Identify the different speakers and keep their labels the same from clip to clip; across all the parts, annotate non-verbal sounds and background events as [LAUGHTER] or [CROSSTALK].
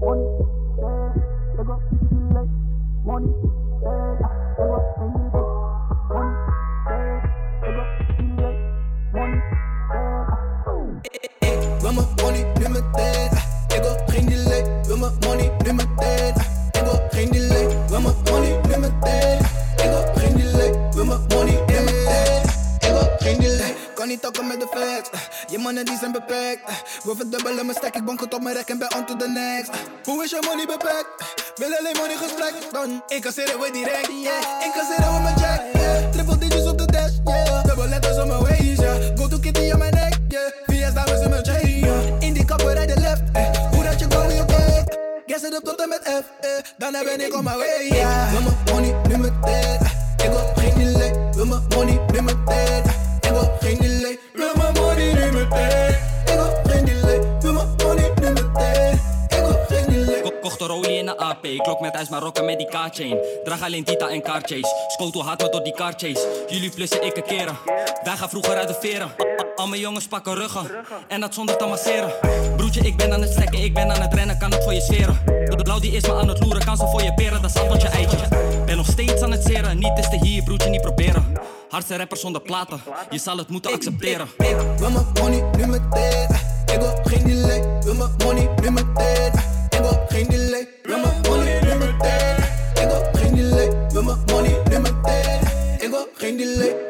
Speaker 1: Money, bad, they go, you like money, bad. Incasseren we direct, yeah. Incasseren we mijn jack, yeah. Triple digits op de dash, yeah. Dubbel letters op mijn waist, yeah. Go to kitty aan mijn nek, yeah. Via dames in mijn chain, yeah. In die kapper rijden left, eh. Hoe dat je go, je kijk. Guess it up tot en met F, eh. Dan ben ik on my way, yeah. Wil mijn money, nu meteen. Ik wil geen delay. Wil mijn money, nu meteen. Ik
Speaker 2: AP, klok met ijs maar rocken met die K-chain. Draag alleen Tita en car chase. Scoto haat me door die car chase. Jullie plussen, ik keren. Wij gaan vroeger uit de veren. Al mijn jongens pakken ruggen. En dat zonder te masseren. Broertje, ik ben aan het stekken, ik ben aan het rennen, kan het voor je zweren. De blauw die is me aan het loeren, kan ze voor je peren, dat is je eitje. Ben nog steeds aan het zeren, niet testen hier, broertje, niet proberen. Hardste rapper zonder platen, je zal het moeten accepteren.
Speaker 1: Ik wil mijn money nu meteen. Ik wil geen delay. Wil mijn money nu meteen. Ik wil geen delay. Wil mijn money nu meteen. Ik wil geen delay. Wil mijn money nu meteen. Ik wil geen delay.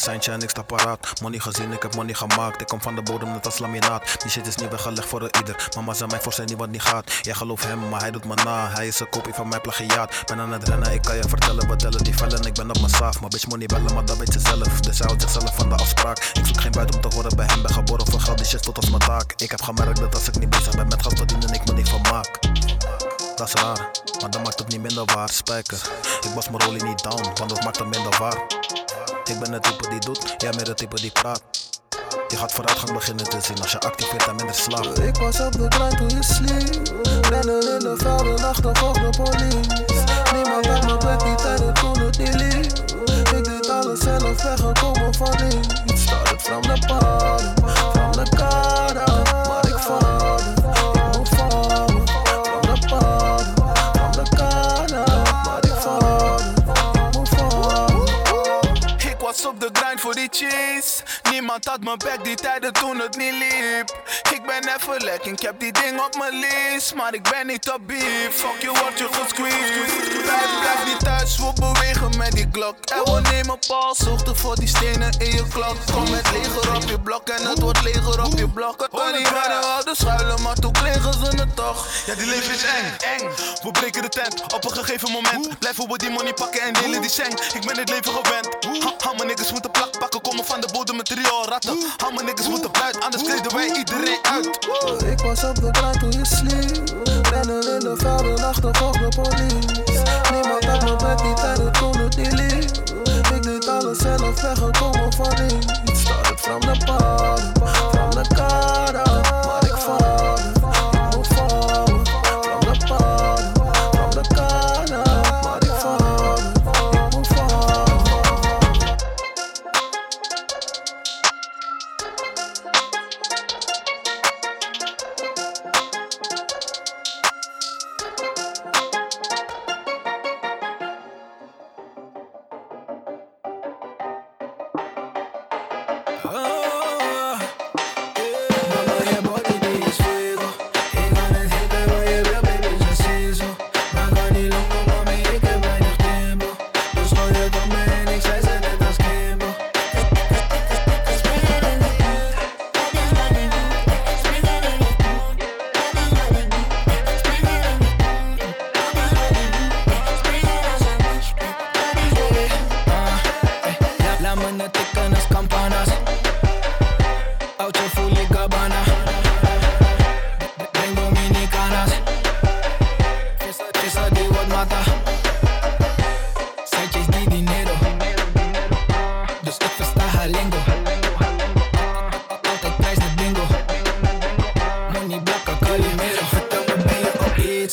Speaker 3: Een seintje en ik sta paraat. Money gezien, ik heb money gemaakt. Ik kom van de bodem net als laminaat. Die shit is niet weggelegd voor ieder. Mama zei mij voor zijn niet wat niet gaat. Jij gelooft hem, maar hij doet me na. Hij is een kopie van mijn plagiaat. Ben aan het rennen, ik kan je vertellen. We tellen die vellen, ik ben op mijn saaf. Maar bitch money bellen, maar dat weet ze zelf. Dus hij houdt zichzelf van de afspraak. Ik zoek geen buiten om te horen bij hem. Ben geboren voor geld, die shit tot als mijn taak. Ik heb gemerkt dat als ik niet bezig ben met geld verdienen, ik me niet van maak. Dat is raar, maar dat maakt het niet minder waar. Spijker, ik was mijn rolie niet down, want dat maakt het minder waar. Ik ben het type die doet, jij bent het type die praat. Je gaat vooruitgang beginnen te zien als je activeert en minder slaapt.
Speaker 4: Ik was op de grind toen je sliep. Rennen in de velden, de police. Niemand had mijn bed niet tijden toen het niet liep. Ik deed alles zelf weggekomen van niets. Started from the bottom, from the bottom.
Speaker 5: Grind voor die cheese. Niemand had mijn back die tijden toen het niet liep. Ik ben even lek, ik heb die ding op mijn lease. Maar ik ben niet op beef. Fuck je, word je gesqueezed. Blijf, blijf niet thuis, we bewegen met die Glock. En we nemen paal, zochten voor die stenen in je klok. Kom met leger op je blok en het wordt leger op je blok. Niet rennen, hadden schuilen, maar toen kregen ze het toch. Ja, die leven is eng, eng. We breken de tent op een gegeven moment. Blijven we die money pakken en delen die cent. Ik ben het leven gewend. Ha, ha, mijn niggas moeten plak pakken, komen van de bodem met trio ratten. Ha, mijn niggas moeten buiten, anders kleden wij iedereen uit.
Speaker 4: Ik was op de grind toen je sliep. Rennen in de velden, achtervolg de police. Niemand had mijn bed niet tijden toen het niet liep. Ik deed alles zelf weggekomen van niets. Started from the bottom, from the bottom.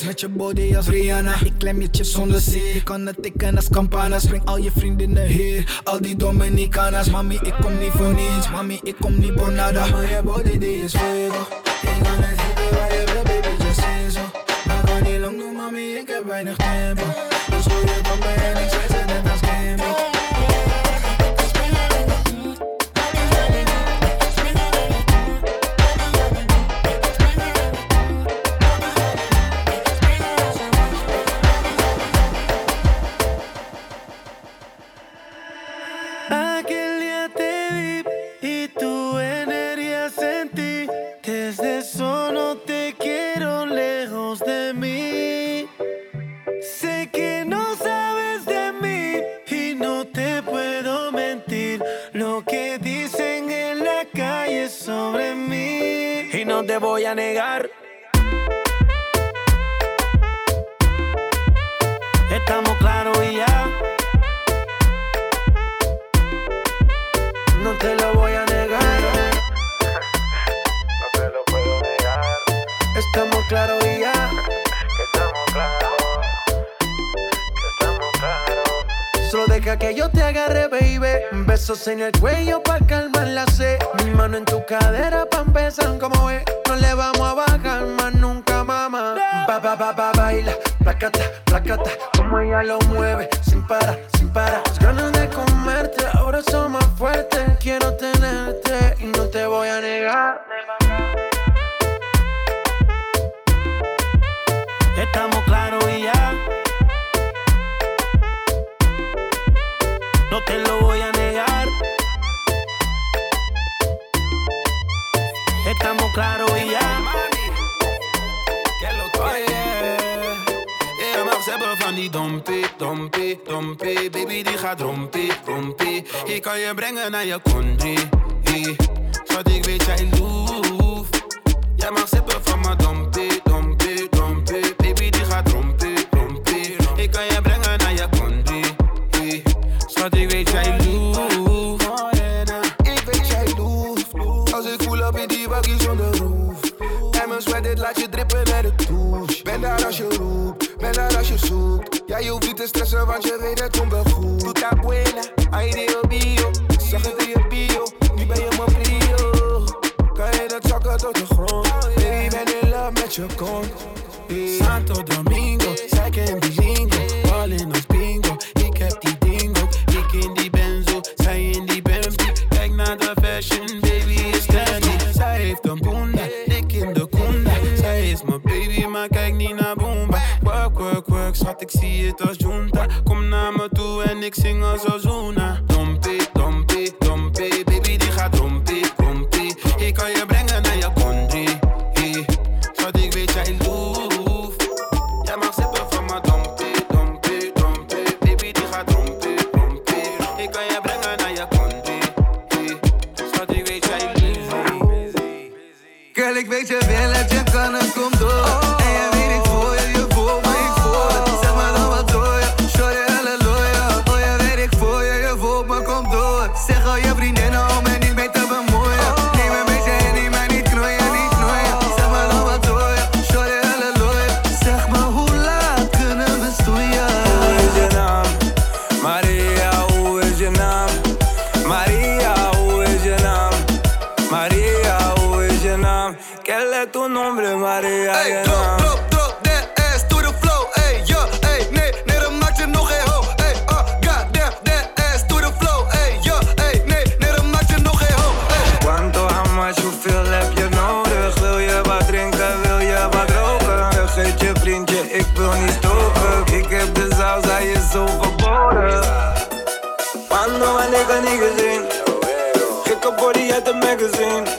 Speaker 1: Met je body als Rihanna. Ik klem je chips zonder zee. Ik kan het tikken als campana. Spring al je vriendinnen hier. Al die Dominicanas. Mami, ik kom niet voor niets. Mami, ik kom niet voor nada. Maar je body is fuego. Ik kan het zitten, waar je wil, baby, just say zo. Maar kan niet lang doen, mami, ik heb weinig tempo. Dus gooi je dan en
Speaker 6: el cuello pa' calmar la sed. Mi mano en tu cadera pa' empezar como ve. No le vamos a bajar más nunca, mamá. Ba, ba, ba, ba, baila, placata, placata. Como ella lo mueve, sin para, sin para. Las ganas de comerte, ahora son más fuertes. Quiero tenerte y no te voy a negar. Estamos claros y ya. No te lo voy a negar. estamos claros y
Speaker 7: ja. Ze hebben van die dompie, dompie, dompie Baby die gaat rompie, rompie Ik kan je brengen naar je country Schat ik weet jij loef Jij mag sippen van mijn dompie je Ja, je hoeft niet te stressen, want je weet het komt wel goed Doet abuela, ideo bio Zag het in je bio, nu ben je mijn prio Kan je dat zakken tot de grond Baby, ben in love met je kont Santo Domingo. ik zie het als junta. Kom naar me toe en ik zing als
Speaker 6: magazine.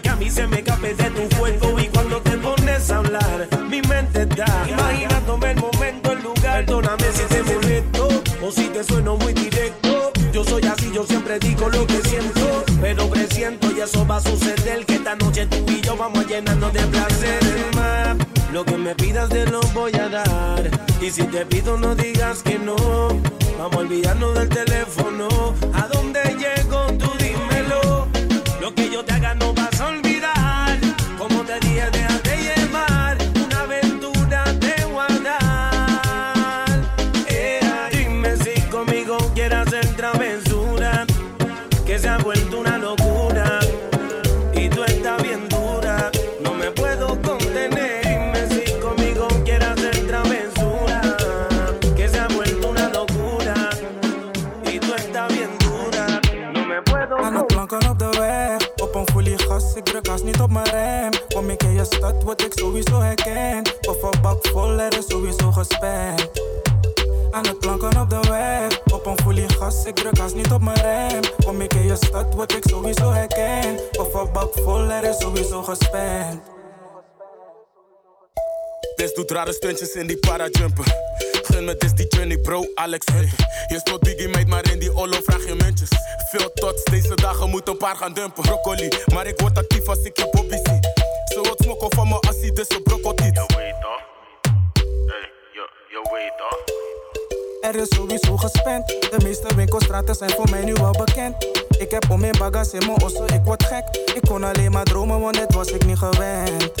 Speaker 8: Que a mí se me escape de tu cuerpo. Y cuando te pones a hablar, mi mente está imaginándome el momento, el lugar. Perdóname si te molesto o si te sueno muy directo. Yo soy así, yo siempre digo lo que siento, pero presiento y eso va a suceder. Que esta noche tú y yo vamos a llenarnos de placer. Lo que me pidas te lo voy a dar. Y si te pido, no digas que no. Vamos a olvidarnos del teléfono.
Speaker 9: Rare stuntjes in die parajumpen. Gun me dis die journey, bro, Alex Hunter. Je spot Biggie meid, maar in die Olo vraag je muntjes. Veel tots, deze dagen moet een paar gaan dumpen. Broccoli, maar ik word actief als ik je Bobby zie. Ze wat smokken van me als hij dus ze brokkelt niet.
Speaker 10: Je weet toch? Hey, je, je weet toch?
Speaker 11: Er is sowieso gespend. De meeste winkelstraten zijn voor mij nu wel bekend. Ik heb om mijn bagas in mijn osso, ik word gek. Ik kon alleen maar dromen, want dit was ik niet gewend.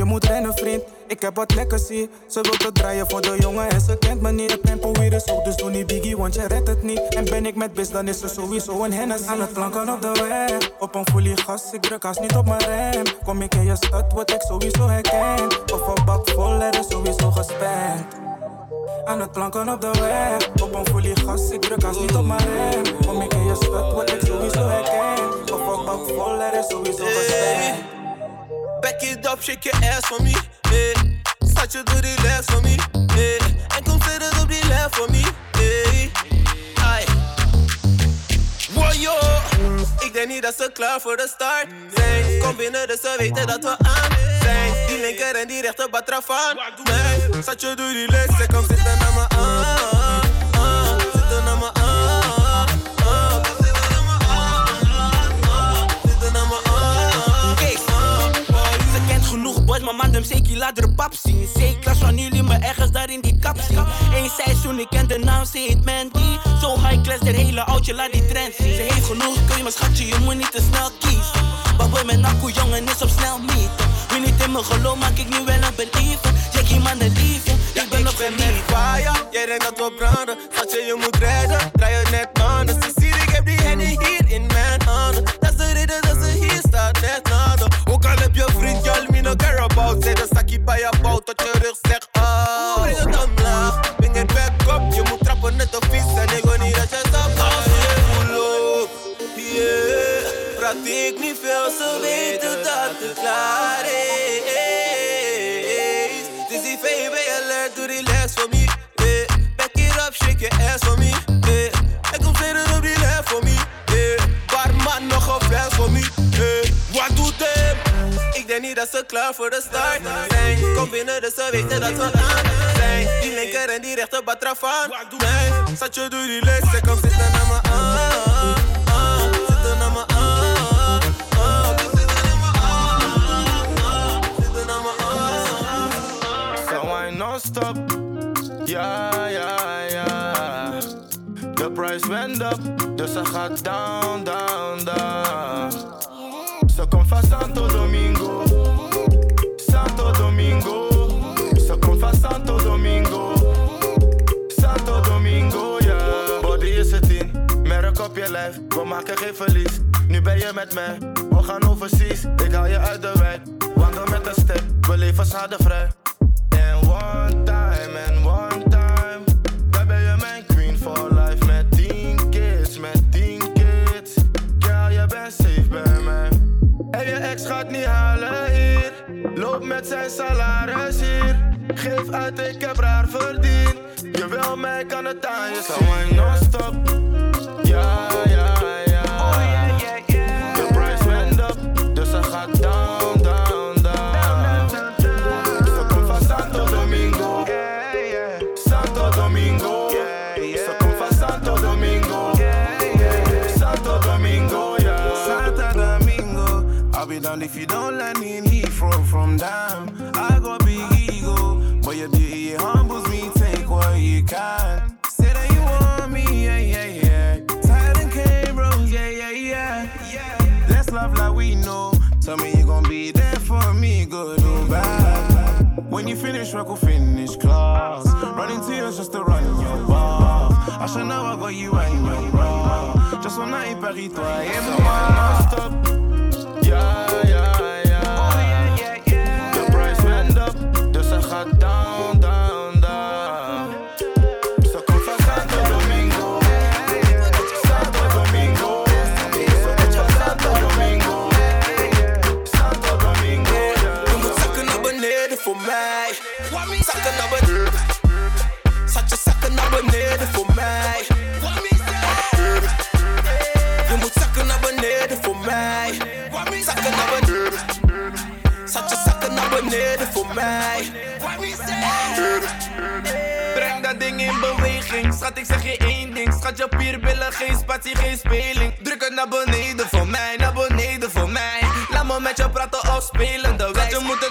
Speaker 11: Je moet rennen, vriend. Ik heb wat legacy. Ze wil te draaien voor de jongen en ze kent me niet. De tempo weer is hoog, dus doe niet biggie, want je redt het niet. En ben ik met bis, dan is er sowieso een hennis. Aan het planken op de weg, op een folie gas. Ik druk als niet op mijn rem. Kom ik in je stad, word ik sowieso herkend. Of een bak vol, er is sowieso gespend. Aan het planken op de weg, op een folie gas. Ik druk als niet op mijn rem. Kom ik in je stad, word ik sowieso herkend. Of een bak vol, er is sowieso gespend.
Speaker 12: Back it up, shake your ass for me. Hey. Zat je door les voor me. Hey. En kom verder op die left me. Hey. Ai. Ik denk niet dat ze klaar voor de start zijn. Kom binnen, dus ze weten dat we aan zijn. Die linker en die rechter batrafaan. Nee. Zat je door die ze komt zitten naar me aan.
Speaker 13: Boys, maar man, dem zeker laat er pap zien. Zeker van jullie me ergens daar in die kap zien. Eén seizoen, ik ken de naam, ze heet Mandy. Zo high class, de hele oudje, laat die trend zien. Ze heeft genoeg, kun je mijn schatje, je moet niet te snel kiezen. Baboy met nakko, jongen, is op snel meet. Wie niet in mijn geloof, maak ik nu wel een believer. Jackie man, de liefje, ik ben op
Speaker 12: niet fire, jij denkt dat we branden. Schatje, je moet redden, draai je net. Ze is die VB alert, doe relax voor me. Yeah. Back it up, shake your ass voor me. Yeah. En kom verder op die left voor me. Yeah. Barman, nog een fles voor me. Yeah. Wat doet hem? Ik denk niet dat ze klaar voor de start zijn. Kom binnen, dus ze weten dat we aan zijn. Die linker en die rechter batrafaan. Nee, zat je door die les, ze komt zitten
Speaker 9: Went up, dus ze gaat down, down, down. Ze komt van Santo Domingo. Santo Domingo. Ze komt van Santo Domingo. Santo Domingo, ja. Body is het in, merk op je lijf, we maken geen verlies. Nu ben je met mij, we gaan overseas. Ik haal je uit de wijk, wandel met een step, we leven schadevrij. En one time, en one je ex gaat niet halen hier. Loop met zijn salaris hier. Geef uit, ik heb raar verdiend. Je wil mij, kan het aan je zien. non-stop. Ja, ja, down
Speaker 12: if you don't let me in Heathrow from down. I got big ego, but your it humbles me. Take what you can. Say that you want me, yeah, yeah, yeah. Tired and came yeah, yeah, yeah. Let's love like we know. Tell me you gon' be there for me, good or bad. When you finish work, we'll finish class. Running tears just to run your bar. I should know I got you and your bra. Just one night, Paris, toi et moi.
Speaker 9: Ja, down,
Speaker 14: Schat, ik zeg je één ding. Schat, je pierbillen, geen spatie, geen speling. Druk het naar beneden voor mij, naar beneden voor mij. Laat me met je praten of spelen de wijs. Je moet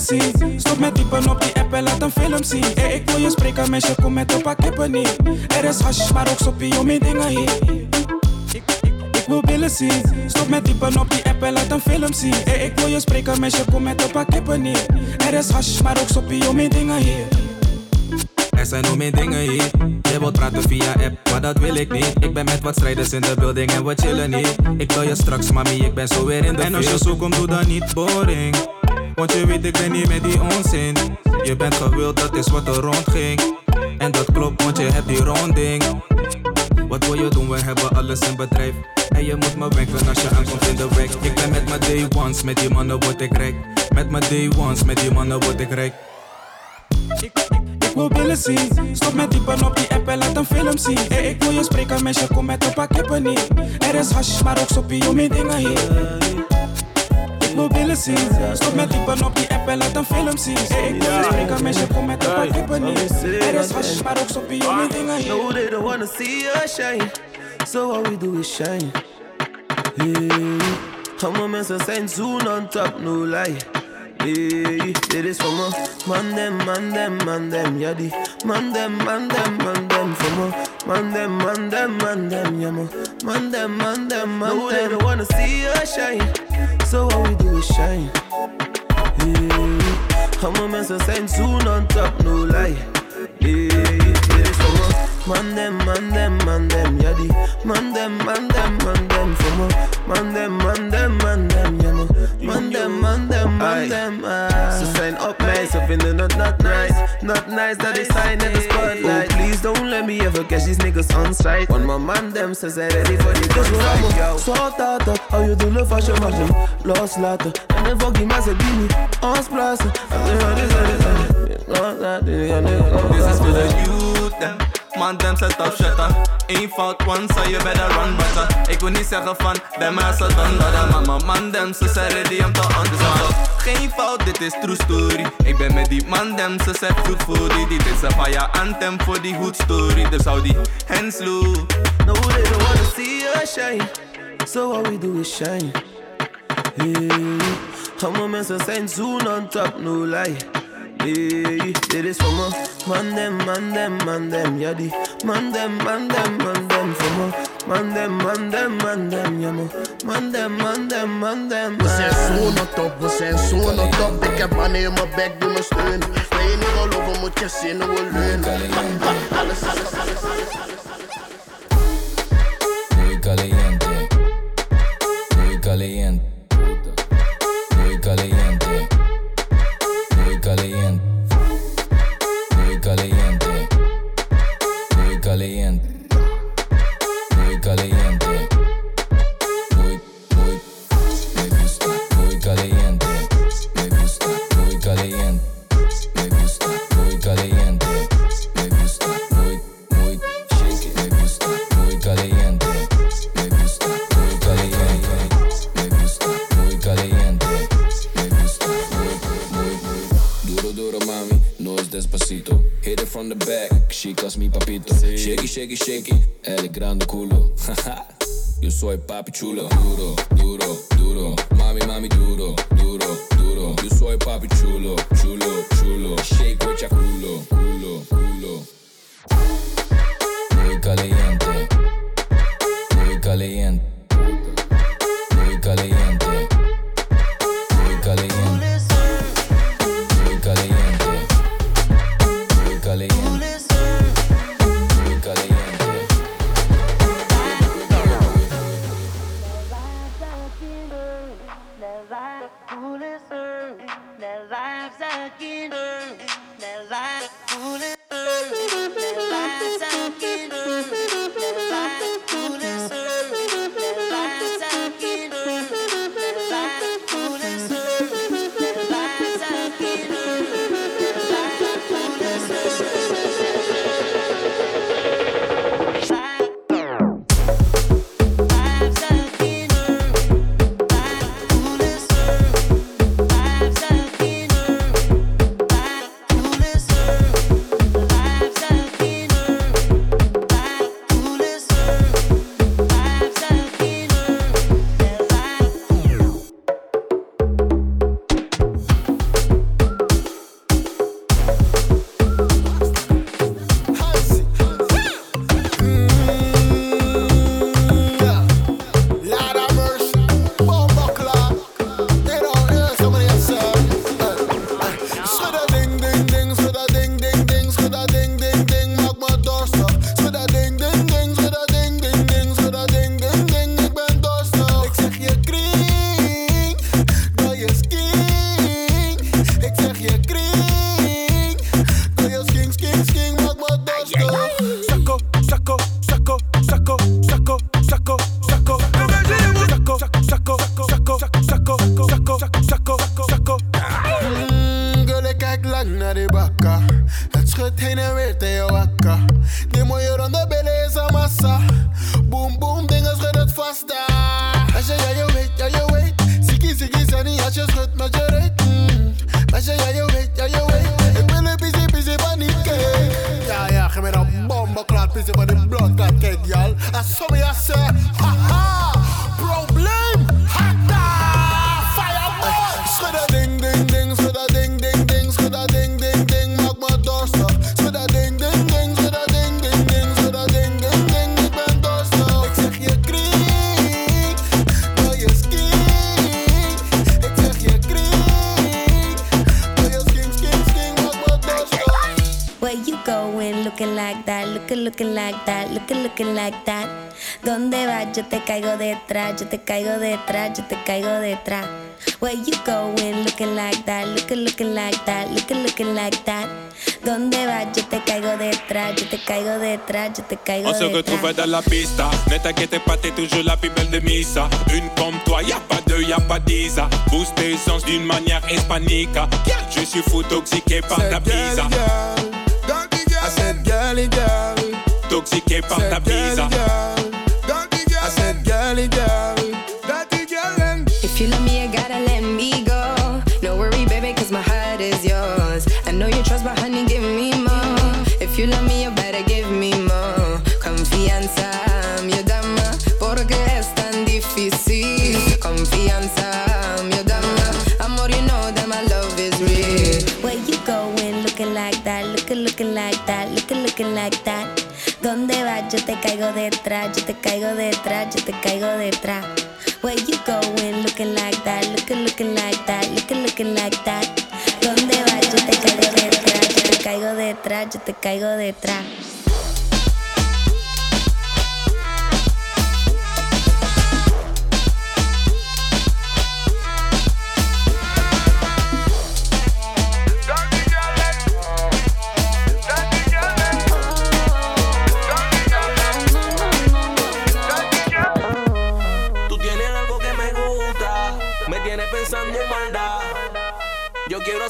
Speaker 11: Stop met typen op die app en laat een film zien. Hey, ik wil je spreken, meisje, kom met een pak kippen niet. Er is hash, maar ook soppie om mijn dingen hier. Ik, wil billen zien. Stop met typen op die app en laat een film zien. Hey, ik wil je spreken, meisje, kom met een pak kippen niet. Er is hash, maar ook soppie om mijn dingen hier.
Speaker 15: Er zijn nog meer dingen hier. Je wilt praten via app, maar dat wil ik niet. Ik ben met wat strijders in de building en we chillen niet. Ik wil je straks, mami, ik ben zo weer in de En als je zo komt, doe dan niet boring. Want je weet, ik ben niet met die onzin. Je bent gewild, dat is wat er rondging. En dat klopt, want je hebt die ronding. Wat wil je doen? We hebben alles in bedrijf. En je moet me wenken als je aankomt in de wijk. Ik ben met mijn day ones, met die mannen word ik rijk. Met mijn day ones, met die mannen word ik rijk.
Speaker 11: Ik wil billen zien. Stop met typen op die app en laat een film zien. Hey, ik wil je spreken, meisje, kom met een pak kippen niet. Er is hash, maar ook soppie om mijn dingen hier. Ik wil billen zien. Stop met typen op die app en laat een film zien. Hey, ik wil je spreken, meisje, kom met een pak kippen niet. Er is hash, maar ook soppie om mijn dingen hier.
Speaker 12: No, they don't wanna see us shine. So what we do is shine. Hey, allemaal mensen zijn zoen on top, no lie. Hey, dit is voor me. Man dem, man dem, man dem, ja die. Man dem, man dem, man dem, voor me. Man dem, man dem, man dem, ja man. Man dem, man dem, man dem. No, they don't wanna see us shine. So what we do is shine. Hey, allemaal mensen zijn zoen on top, no lie. Hey, dit is voor me. Man dem, man dem, man dem, ja die. Man dem, man dem, man dem, voor me. Man dem, man dem, man dem, ja man. Man dem, man dem, man dem, ah. Ze zijn op mij, ze vinden het not nice. Not nice dat ik sign in the spotlight. Oh, please don't let me ever catch these niggas on sight. Want my man dem, ze zijn ready for the good fight, yo. Zwart uit op, hou je doelen vast, je mag hem loslaten. En dan fuck die mensen die niet ons plaatsen.
Speaker 14: This is for the youth, them. Man, them set up shutter. Uh. Ain't fout one, so you better run better. Ik wil niet zeggen van, them as a done dat Mama, man, them, ze zijn ready om te antwoorden. Geen fout, dit is true story. Ik ben met die man, them, ze zijn goed voor die. Dit is een fire anthem voor die good story. Dus hou die hands low.
Speaker 12: No, they don't wanna see us shine. So what we do is shine. Hey, allemaal mensen zijn zoen on top, no lie. Hey, dit is voor me. Man dem, man dem, man dem, ja die. Man dem, man dem, man dem, voor me. Man dem, man dem, man dem, ja man. Man dem, man dem, man dem.
Speaker 16: We zijn zo'n top, we zijn zo'n top. Ik heb mannen in mijn bek die me steunen. Wil je niet geloven, moet je zien hoe we leunen. Ha, ha, Alles, alles, alles, alles, alles.
Speaker 4: Chicas mi papito. Shakey, shaky, shaky, el grande culo. [LAUGHS] Yo soy papi chulo, duro, duro, duro, mami, mami, duro, duro, duro. Yo soy papi chulo, chulo, chulo. Shake with your culo, culo, culo. Muy caliente. Muy caliente,
Speaker 17: yo te caigo detrás, yo te caigo detrás. Where you going? Looking like that, looking, looking like that, looking, looking like that. ¿Dónde vas? Yo te caigo detrás, yo te caigo detrás, yo te caigo
Speaker 18: On se
Speaker 17: detrás.
Speaker 18: retrouve dans la pista. Ne t'inquiète pas, t'es toujours la plus belle de Misa. Une comme toi, y a pas deux, y a pas dix. Booste tes sens d'une manière hispanique. Je suis fou toxiqué par ta pizza. Toxiqué par ta pizza.
Speaker 19: looking like that. ¿Dónde vas? Yo te
Speaker 17: caigo detrás, yo te caigo detrás, yo te caigo detrás. Where you going? Looking like that, looking, looking like that, looking, looking like that. ¿Dónde vas? Yo te caigo detrás, yo te caigo detrás, yo te caigo detrás.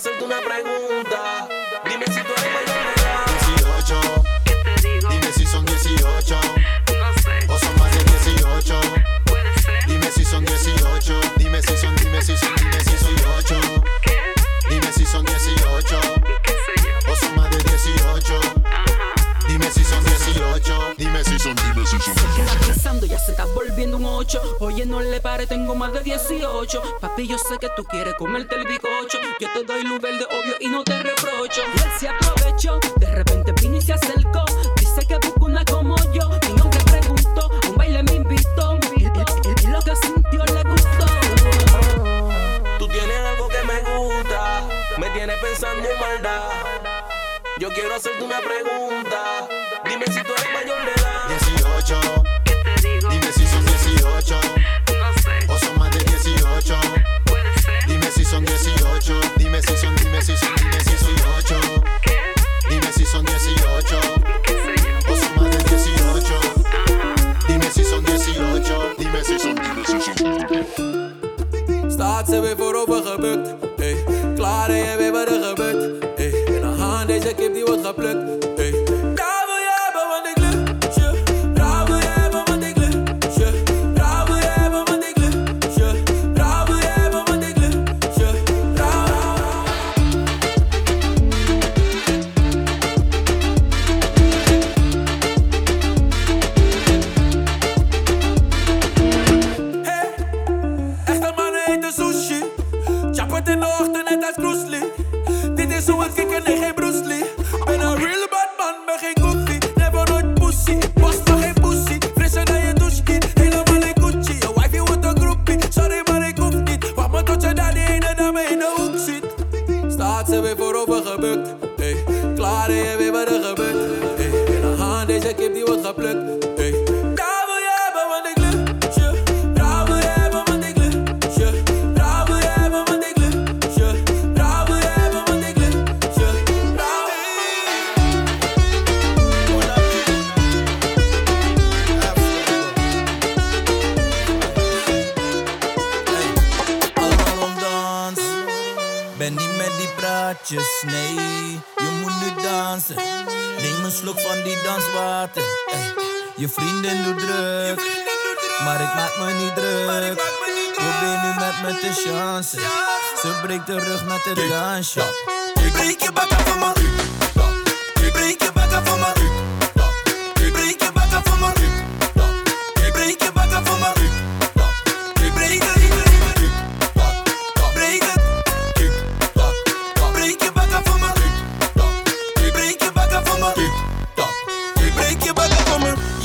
Speaker 20: Hacerte una pregunta. Dime si tú eres mayor de edad.
Speaker 21: 18. Dime si son 18. O son más de 18. Dime si son 18. Dime si son, dime si son, dime si son 18. Dime si son 18. O son más de 18. Dime si son 18. Dime si son, dime si son.
Speaker 22: Se queda pensando, ya se está volviendo un 8. Oye, no le pare, tengo más de 18. Papi, yo sé que tú quieres comerte el bicocho. Yo te doy luz verde, obvio, y no te reprocho. Y él se aprovechó, de repente vino y se acercó. Dice que busca una como yo. Mi hombre preguntó, a un baile me invitó. Y, y- y- y lo que sintió le gustó.
Speaker 20: Tú tienes algo que me gusta, me tienes pensando en maldad. Yo quiero hacerte una pregunta. Dime si tú eres mayor de edad.
Speaker 21: 18.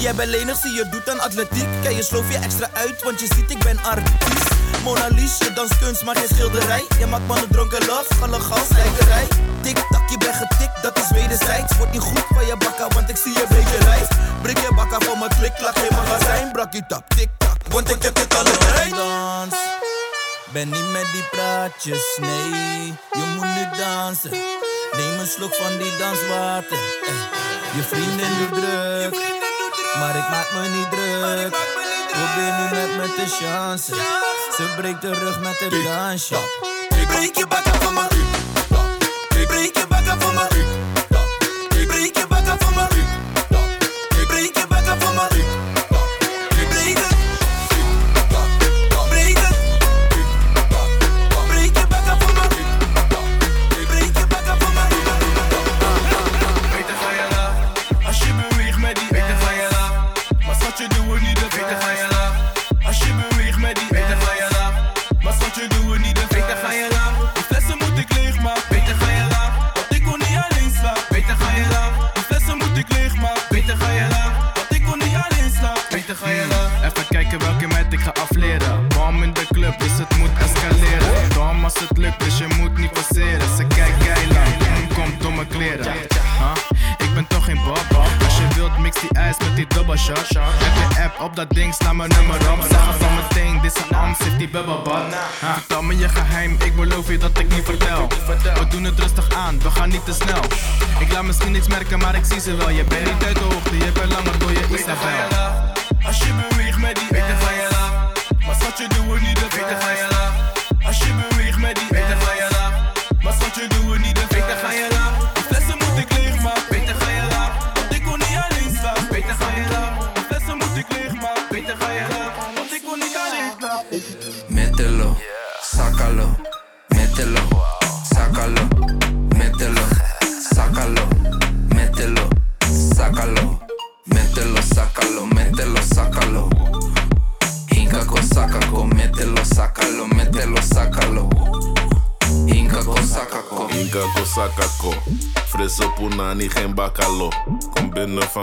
Speaker 23: Jij bent lenig, zie je doet aan atletiek. Kijk, je sloof je extra uit, want je ziet ik ben artiest. Mona Lisa, je dans kunst, maar geen schilderij. Je maakt mannen dronken love, gallegal, slijkerij. Tik tak, je bent getikt, dat is wederzijds. Wordt niet goed van je bakka, want ik zie je beetje lijf. Breek je bakka van mijn klik, klak geen magazijn. Brak je tap, tik tak, want ik heb dit alle tijd. Dans. Ben niet met die praatjes, nee. Je moet nu dansen. Neem een slok van die danswater. Je vriendin doet druk, maar ik maak me niet druk. Probeer nu met me te chansen. Ze breekt de rug met het dansje. Ik breek je bakken van me. Ik breek je bakken van me.
Speaker 24: Op dat ding, sla mijn nummer op. Zeg het van meteen, dit is een arm, zit die bubbelbad. Huh? Vertel me je geheim, ik beloof je dat ik niet vertel. We doen het rustig aan, we gaan niet te snel. Ik laat misschien niks merken, maar ik zie ze wel. Je bent niet uit de hoogte, je bent langer door je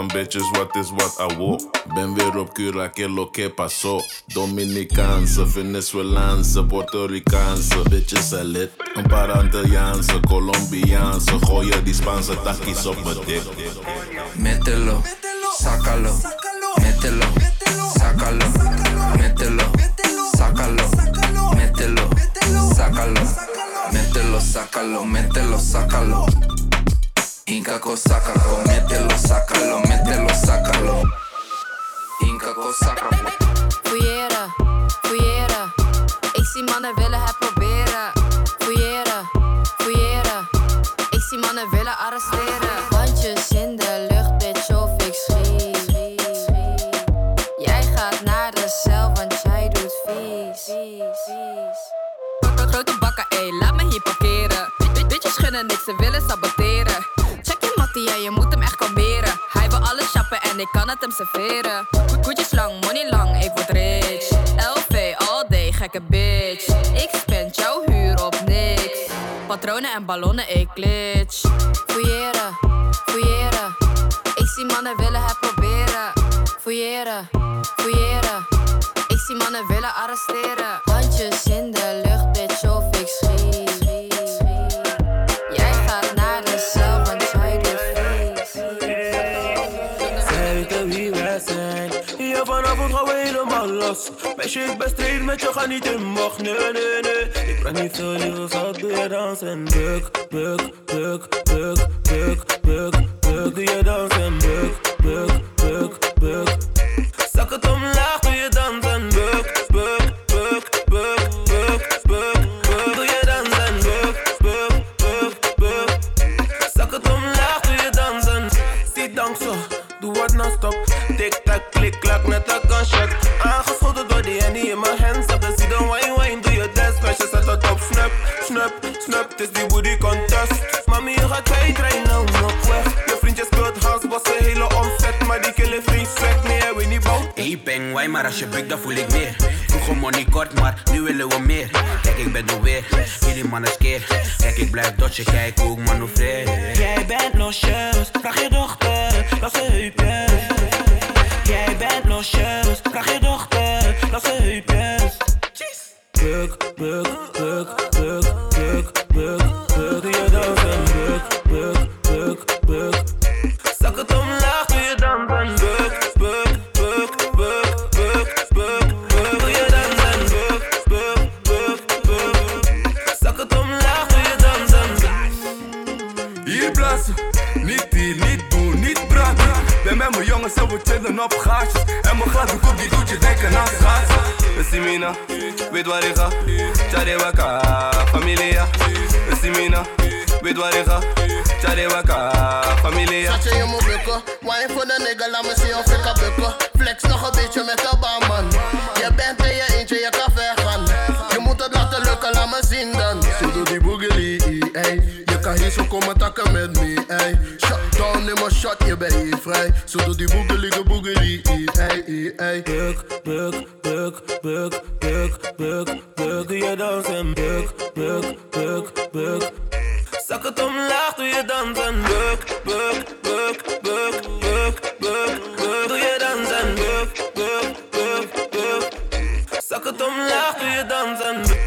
Speaker 25: binnen van bitches, wat is wat awo. Ben weer op Cura, que lo que pasó. Dominicaanse, Venezuelaanse, Puerto Ricaanse. Bitches zijn lid. Een paar Antilliaanse, Colombiaanse. Gooien die Spaanse takkies op mijn dik.
Speaker 26: Mételo, sácalo, mételo, sácalo, mételo, sácalo, mételo, sácalo, mételo, sácalo, mételo, sácalo. Inca con sácalo, mételo, sácalo, mételo, sácalo. Inca con sácalo.
Speaker 27: Fouilleren, fouilleren. Ik zie mannen willen het proberen. Fouilleren, fouilleren. Ik zie mannen willen arresteren. Handjes in de lucht, bitch, of ik schiet. Jij gaat naar de cel, want jij doet vies. Grote bakken, ey, laat me hier parkeren. Bi- Bitches gunnen niks, ze willen saboteren. Ik kan het hem serveren. Ko- Koetjes lang, money lang, ik word rich. LV all day, gekke bitch. Ik spend jouw huur op niks. Patronen en ballonnen, ik glitch. Fouilleren, fouilleren. Ik zie mannen willen het proberen. Fouilleren, fouilleren. Ik zie mannen willen arresteren. Handjes in de lucht,
Speaker 12: los. Meisje, ik ben straight met je, ga niet in mocht. Nee, nee, nee. Ik ben niet zo lief, zal doe je dansen. Buk, buk, buk, buk, buk, buk, buk. Doe je dansen. Buk, buk, buk, buk. Zak het omlaag, doe je dansen. Buk, buk, buk, buk, buk, buk, buk. Doe je dansen. Buk, buk, buk, buk. Zak het omlaag, doe je dansen. Zie dank zo, doe wat non stop. Tik tak, klik klak, net een gunshot. Is die booty contest. Mami, je gaat nou nog weg. Je vriendje speelt house, was een hele omzet. Maar die killen vriend sweat, nee, hij weet niet bout.
Speaker 28: Hey peng, why maar als je bukt dan voel ik meer Vroeger money kort, maar nu willen we meer Kijk ik ben er weer, jullie mannen skeer Kijk ik blijf dodgen, kijk hoe ik manoeuvreer
Speaker 29: Jij bent losjes, vraag je dochter, laat ze heupjes. Jij bent losjes, vraag je dochter, laat ze heupjes.
Speaker 12: Buk, buk, buk, buk, buk,
Speaker 30: op gaatjes. En mijn gladde koek die doet je denken aan schaatsen.
Speaker 12: Simina, weet waar ik ga. Tjade waka, familia. Simina, weet waar ik ga. Tjade waka, familia.
Speaker 31: Schatje, je moet bukken. Wine voor de nigga, laat me zien of ik kan bukken. Flex nog een beetje met de baan, man. Je bent in je eentje, je kan ver gaan. Je moet het laten lukken, laat me zien dan. Zo doe die boogie, ey. Je kan hier zo komen takken met me, ey. Mijn shot, je bent hier vrij. Zo doe die boogie, de boogie, ey, ey.
Speaker 12: Buk, buk, buk, buk, buk, buk, buk. Doe je dansen. Buk, buk, buk, buk. Zak het omlaag, doe je dansen. Buk, buk, buk, buk, buk, buk, buk. Doe je dansen. Buk, buk, buk, buk. Zak het
Speaker 32: omlaag, doe je dansen.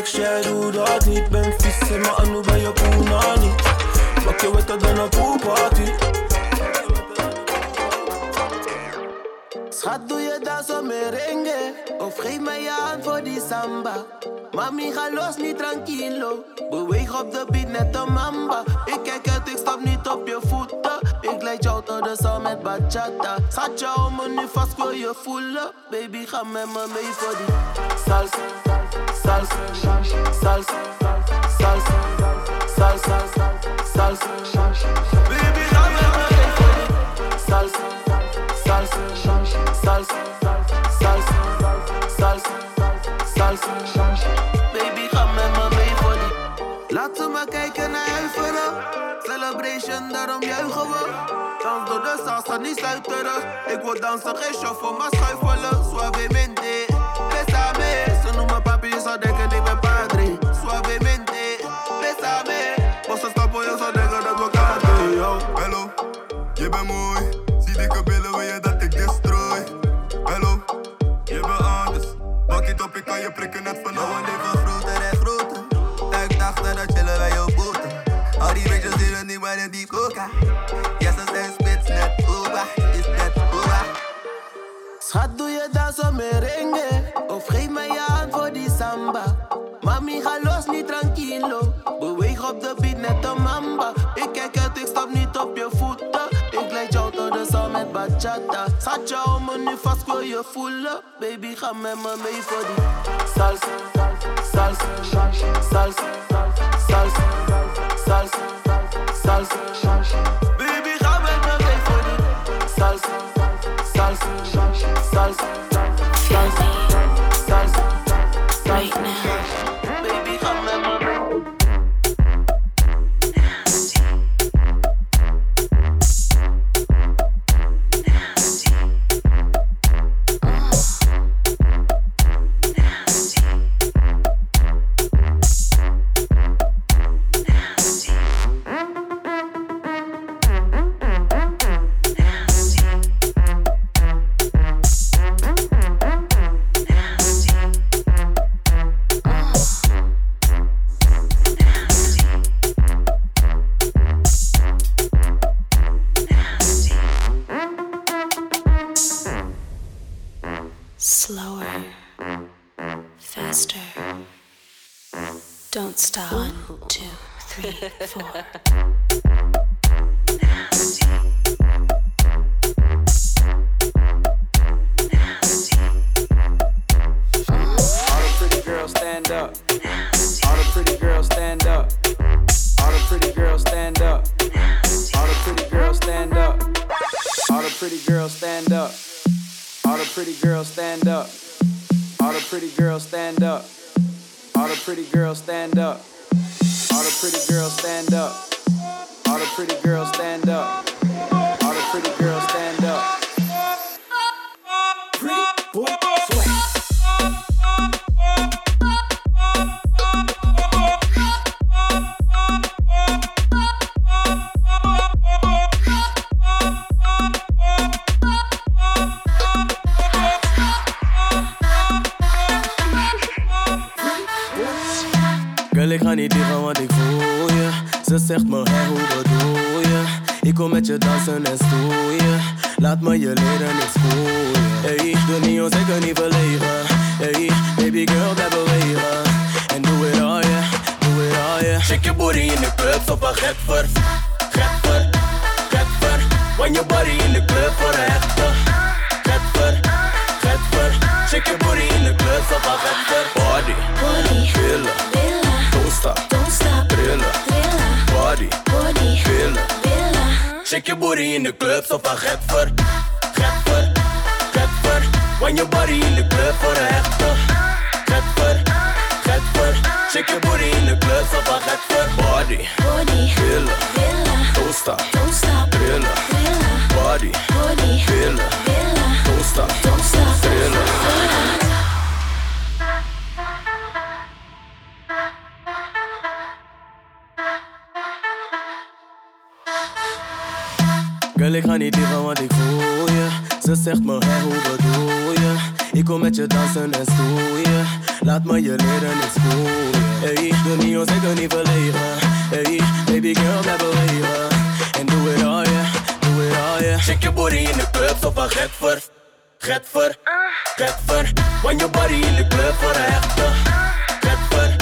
Speaker 32: Flex, jij doet dat niet. Ben vies in mijn anu bij je poena niet. Pak je wetter dan een poolparty.
Speaker 12: Schat, doe je dan zo merengue? Of geef mij je hand voor die samba? Mami, ga los, niet tranquilo. Beweeg op de beat net een mamba. Ik kijk uit, ik stap niet op je voeten. Ik leid jou tot de zon met bachata. Schat, jou me nu vast, wil je voelen. Baby, ga met me mee voor die salsa. Salsa, salsa, salsa, salsa, salsa. Baby, me voor die salsa. Salsa, salsa, salsa, salsa, salsa. Baby, ga met me mee voor die. Laten we maar kijken naar huiveren. Celebration, daarom juichen we. Dans door de gaat niet stuiteren. Ik wil dansen, geen shuffle, maar schuifelen. Suavemente. Ze orgullosa de que ni me padre. Suavemente, bésame. Você está orgullosa de que no.
Speaker 30: Hello, je bent mooi. Zie dikke billen, wil je dat ik? Hello, je bent anders. Bak op, ik kan je prikken net
Speaker 12: vanavond. bachata. Sacha o money fast go you full up, baby. Come and me for the salsa, salsa, salsa, salsa, salsa.
Speaker 33: Don't stop. One, two, three, four.
Speaker 34: All the pretty girls stand up. All the pretty girls stand up. All the pretty girls stand up. All the pretty girls stand up. All the pretty girls stand up. All the pretty girls stand up. All the pretty girls stand up.
Speaker 35: Niet
Speaker 23: liegen, want ik voel je. Ze zegt me, hey, hoe bedoel je? Ik kom met je dansen en stoeien. Laat me je leren, ik je. Hey, doe niet onzeker, niet verlegen. Hey, baby girl, blijf bewegen. En doe het al, yeah, doe het al, yeah.
Speaker 36: Shake your booty in the club, zo van Getver. Getver, Getver. Want je body in de club voor een hechter. Getver,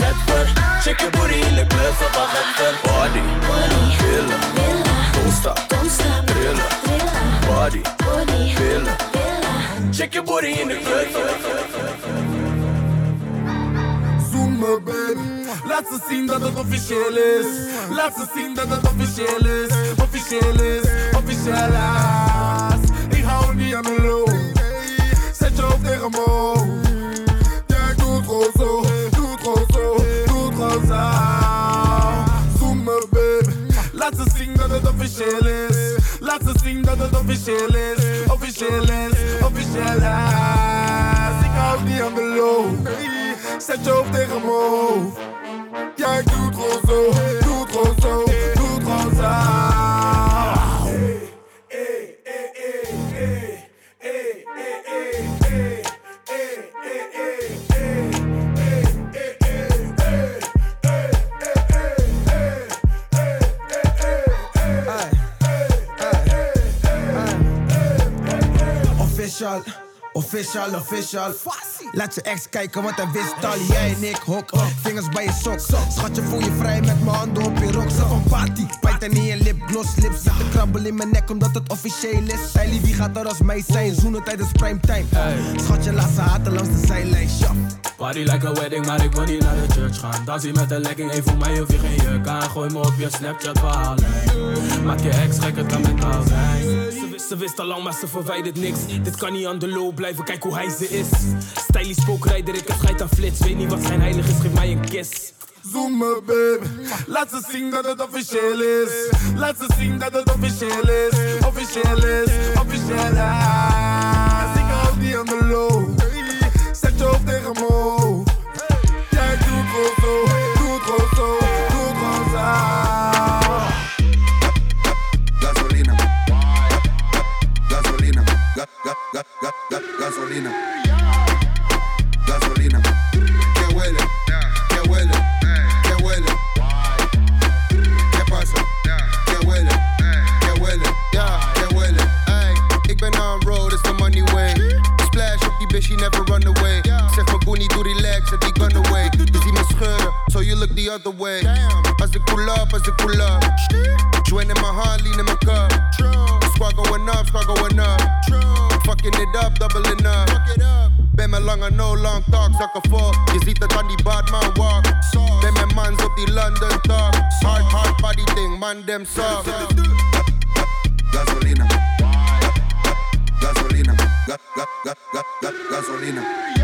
Speaker 36: Getver. Shake your booty in de club, zo van Getver.
Speaker 23: Body, billen, don't stop, trillen. Body, billen.
Speaker 36: Shake your booty in the club.
Speaker 8: Me baby. Laat ze zien dat het officieel is. Laat ze zien dat het officieel is. Officieel is, officieel is Ik hou niet aan de loop Zet je hoofd tegen me hoofd. Jij doet gewoon zo Doet gewoon zo, doet gewoon zo Zoom me baby. Laat ze zien het officieel is. Laat ze zien dat het officieel is. Officieel is, officieel is. Ik hou niet aan de loop Zet je hoofd tegen mijn hoofd. Jij doet gewoon zo, doet gewoon zo, doet gewoon zo
Speaker 37: Official, official, official. Laat je ex kijken, want hij wist al. Jij en ik hok, vingers bij je sok. Schatje, voel je vrij met mijn handen op je rok. Ze van party, bijt er niet in lipgloss. Lips zitten krabbel in mijn nek omdat het officieel is. Zij wie gaat er als mij zijn? Zoenen tijdens primetime. Schatje, laat ze haten langs de zijlijn. Shop.
Speaker 38: Party like a wedding, maar ik wil niet naar de church gaan. Dans hier met een legging, één voor mij hoef je geen jurk aan. Gooi me op je Snapchat verhaallijn. Maak je ex gek, het kan mentaal zijn. Ze wist, al lang, maar ze verwijdert niks. Dit kan niet aan de low blijven, kijk hoe hij ze is. Stylish spookrijder, ik heb scheid aan flits. Weet niet wat zijn heilig is, geef mij een kiss.
Speaker 8: Zoom me baby Laat ze zien dat het officieel is Laat ze zien dat het officieel is Officieel is, officieel is Ik hou niet aan de loop Zet je hoofd tegen me Jij doet gewoon zo, doet gewoon zo,
Speaker 9: gasolina. Gasolina. Que huele. Que huele. Que huele. ¿Qué pasa? Que huele. Que huele. Que huele.
Speaker 39: Ey, ik ben on road, it's the money way. Splash op die bitch, she never run away. Zeg mijn boenie, doe relax, en die gun away. Je ziet me scheuren, so you look the other way. Als ik pull up, als ik pull up. Join in mijn hand, lean in mijn cup. Squad going up, squad going up. Fucking it up, doubling up. Ben met lange no long talk, zakken vol. Je ziet het aan die badman walk. Ben met mans op die London talk. Hard, hard body thing, man, them soft.
Speaker 9: Gasolina. Gasolina. Ga, ga, ga, ga, ga, gasolina. Gasolina.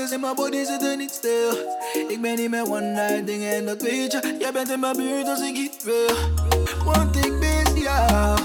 Speaker 1: Vlinders in mijn body zitten niet stil. Ik ben niet meer one night dingen en dat weet je. Jij bent in mijn buurt als ik iets wil. Want ik mis jou,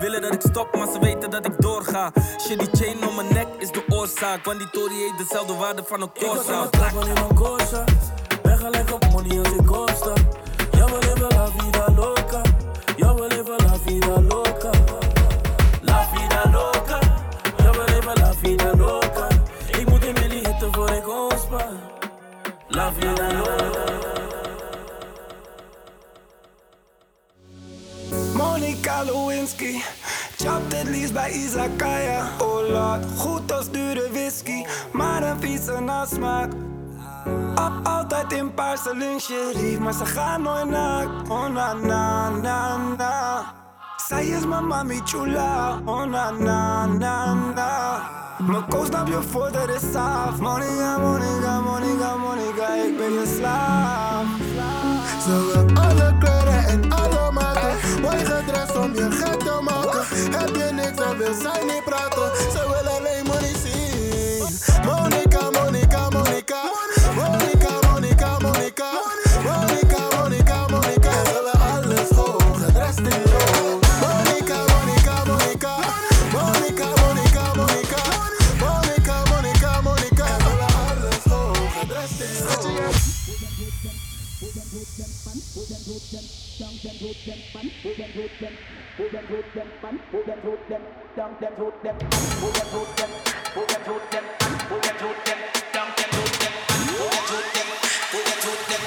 Speaker 40: Willen dat ik stop, maar ze weten dat ik doorga. Shit, die chain om mijn nek is de oorzaak. Want die Tory heeft dezelfde waarde van een Corsa.
Speaker 38: Trappen in een Corsa. Ben gelijk op money als ik costa. Ja, we leven la vida loca. Ja, we leven la vida loca. La vida loca. Ja, we leven la vida loca. Ik moet in Millie hitten voor ik ontspan. La vida loca.
Speaker 41: Lewinsky. Chapt het liefst bij Izakaya. Oh lord, goed als dure whisky Maar een vieze nasmaak Al- Altijd in paarse lingerie Maar ze gaan nooit naakt Oh na na na na. Zij is mijn mami chula. Oh na na na na. Mijn koos nam je voor de is af Monica, Monica, Monica, Monica Ik ben je slaaf.
Speaker 4: Ze wil alle Mooi gedrest om je gek te maken. Heb je niks, dan wil zij.
Speaker 42: them, root them, man. Move them, root them. Move them, root them, man. Move them, root them. Dump them, root them. Move them, root them. Move them, root them, man. Move them, root them. Dump them,
Speaker 43: root them. Move them, root them. Move them,
Speaker 36: root them.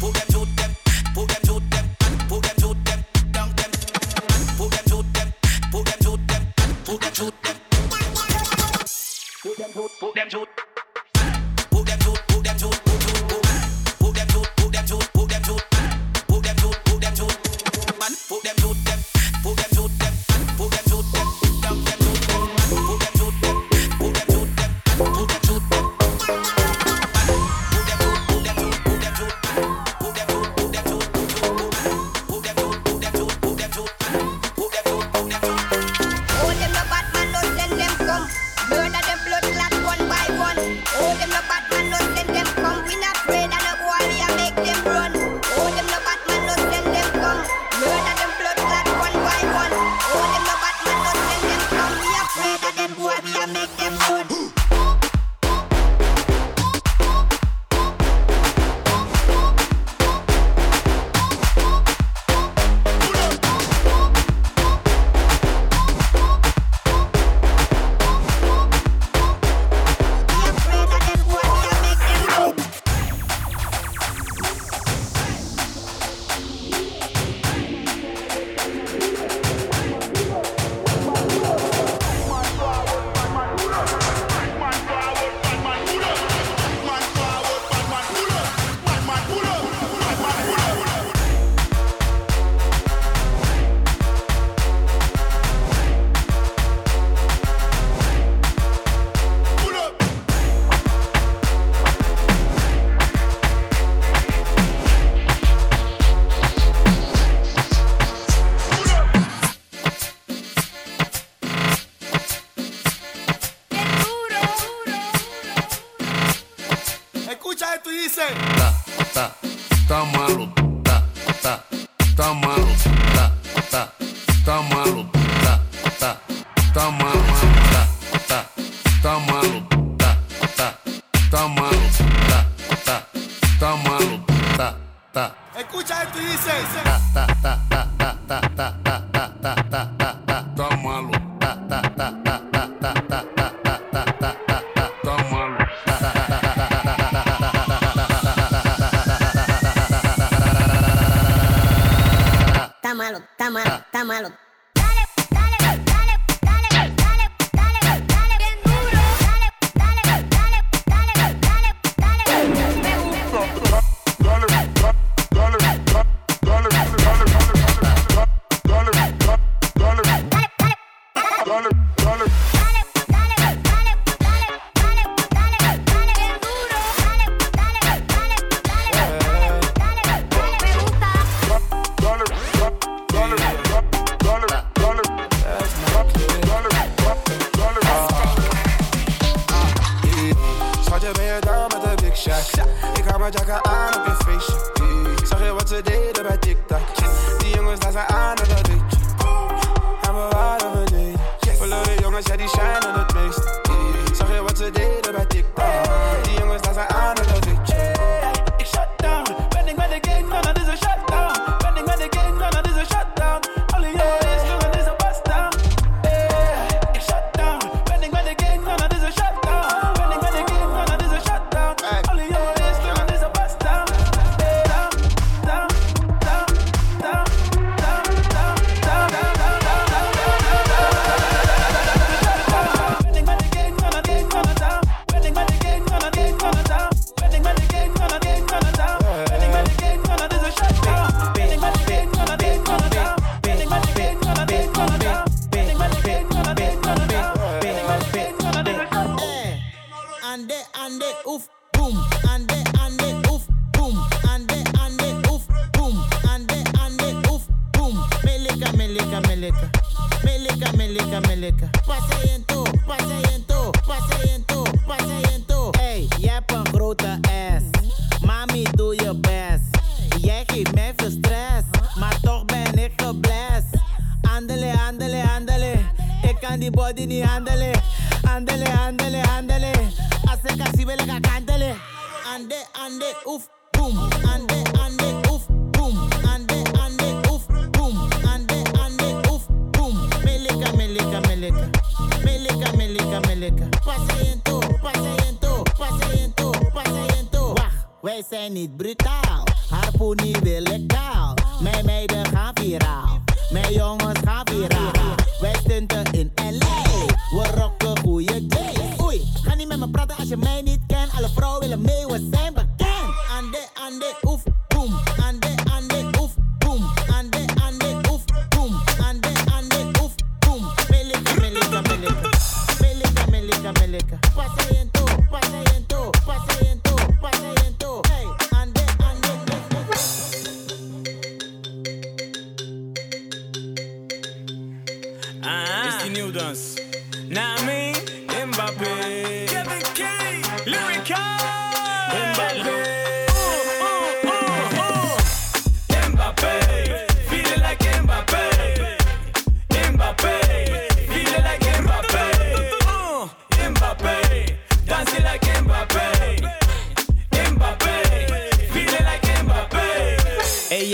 Speaker 36: Move them, root them. Move them, root them. Move them, root them. Dump them. Move them, root them. Move them, root them. Move them, root them. Move them, root. Move them, root. mama.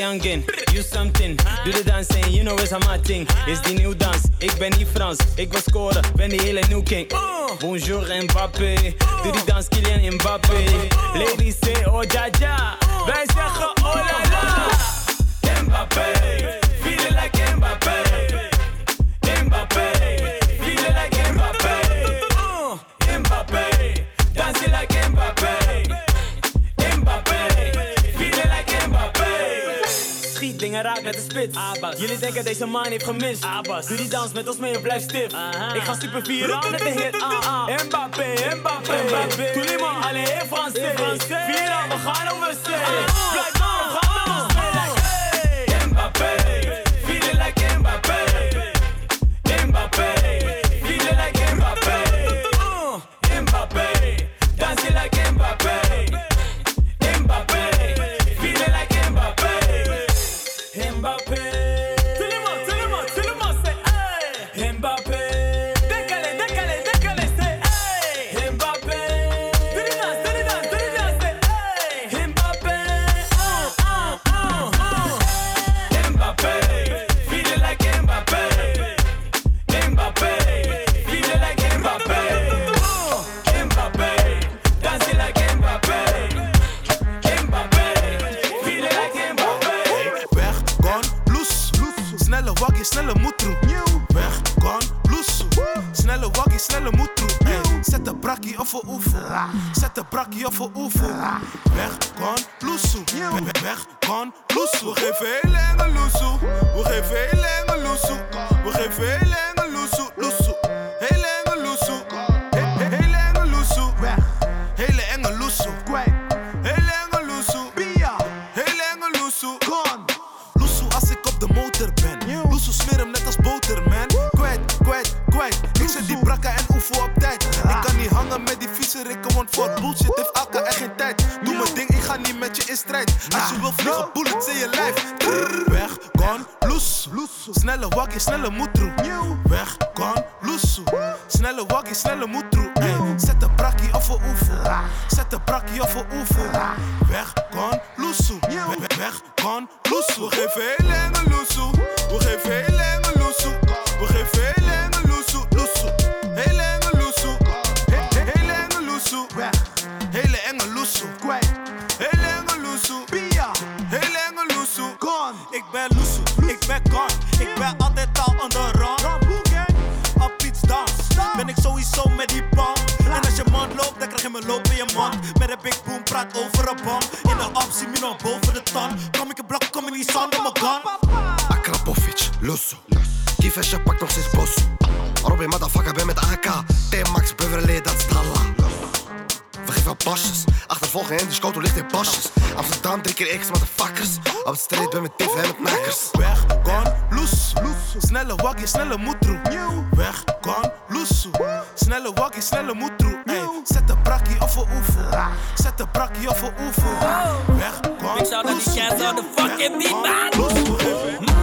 Speaker 36: youngin, do something. do the dancing, you know it's a my thing. Is die nieuw dans, ik ben niet Frans. Ik wil scoren, ben die hele new king. Bonjour Mbappé, doe die dans Kylian Mbappé. Ladies say oh ja ja, wij zeggen En raak met de spits. Jullie denken deze man heeft gemist. Abas. Doe die dans met ons mee en blijf stif. Ik ga super vieren met de hit. Ah, ah. Mbappé. Mbappé, Mbappé, Mbappé. die man alleen allez, Français. Vieren, we gaan over. voor oefel.
Speaker 9: Weg weg want voor bullshit heeft elke echt geen tijd. Doe mijn ding, ik ga niet met je in strijd. Als je wil vliegen, bullets in je lijf. Weg, gone, loes. Snelle waggie, snelle moetroe. Weg, gone, loes. Snelle waggie, snelle moetroe. Zet de brakkie af voor oefen. Zet de brakkie af voor oefen. Weg, gone, loes. Weg, gone, loes. We geven
Speaker 38: loopt, in je mond. Met een big boom, praat over een bom. In de me nog boven de ton. Kom ik een blok, kom ik niet zonder mijn gun.
Speaker 37: Akrapovic, Lusso. Die vestje pakt nog steeds bos. Robin motherfucker ben met AK. T-Max Beverly, dat is Dalla. We geven pasjes. Achtervolgen in die scoto ligt in pasjes. Amsterdam, drie keer X, motherfuckers. Op de street ben met tiffen en met knakkers.
Speaker 9: Weg, gone, loes. Snelle waggie, snelle moetroe. Weg, gone, loes. Snelle waggie, snelle moetroe. Ey, Zet de brakkie of een oefel. Zet de brakkie of een oefel. Weg, gone,
Speaker 38: Ik zou dat die cats on the fucking beat, man.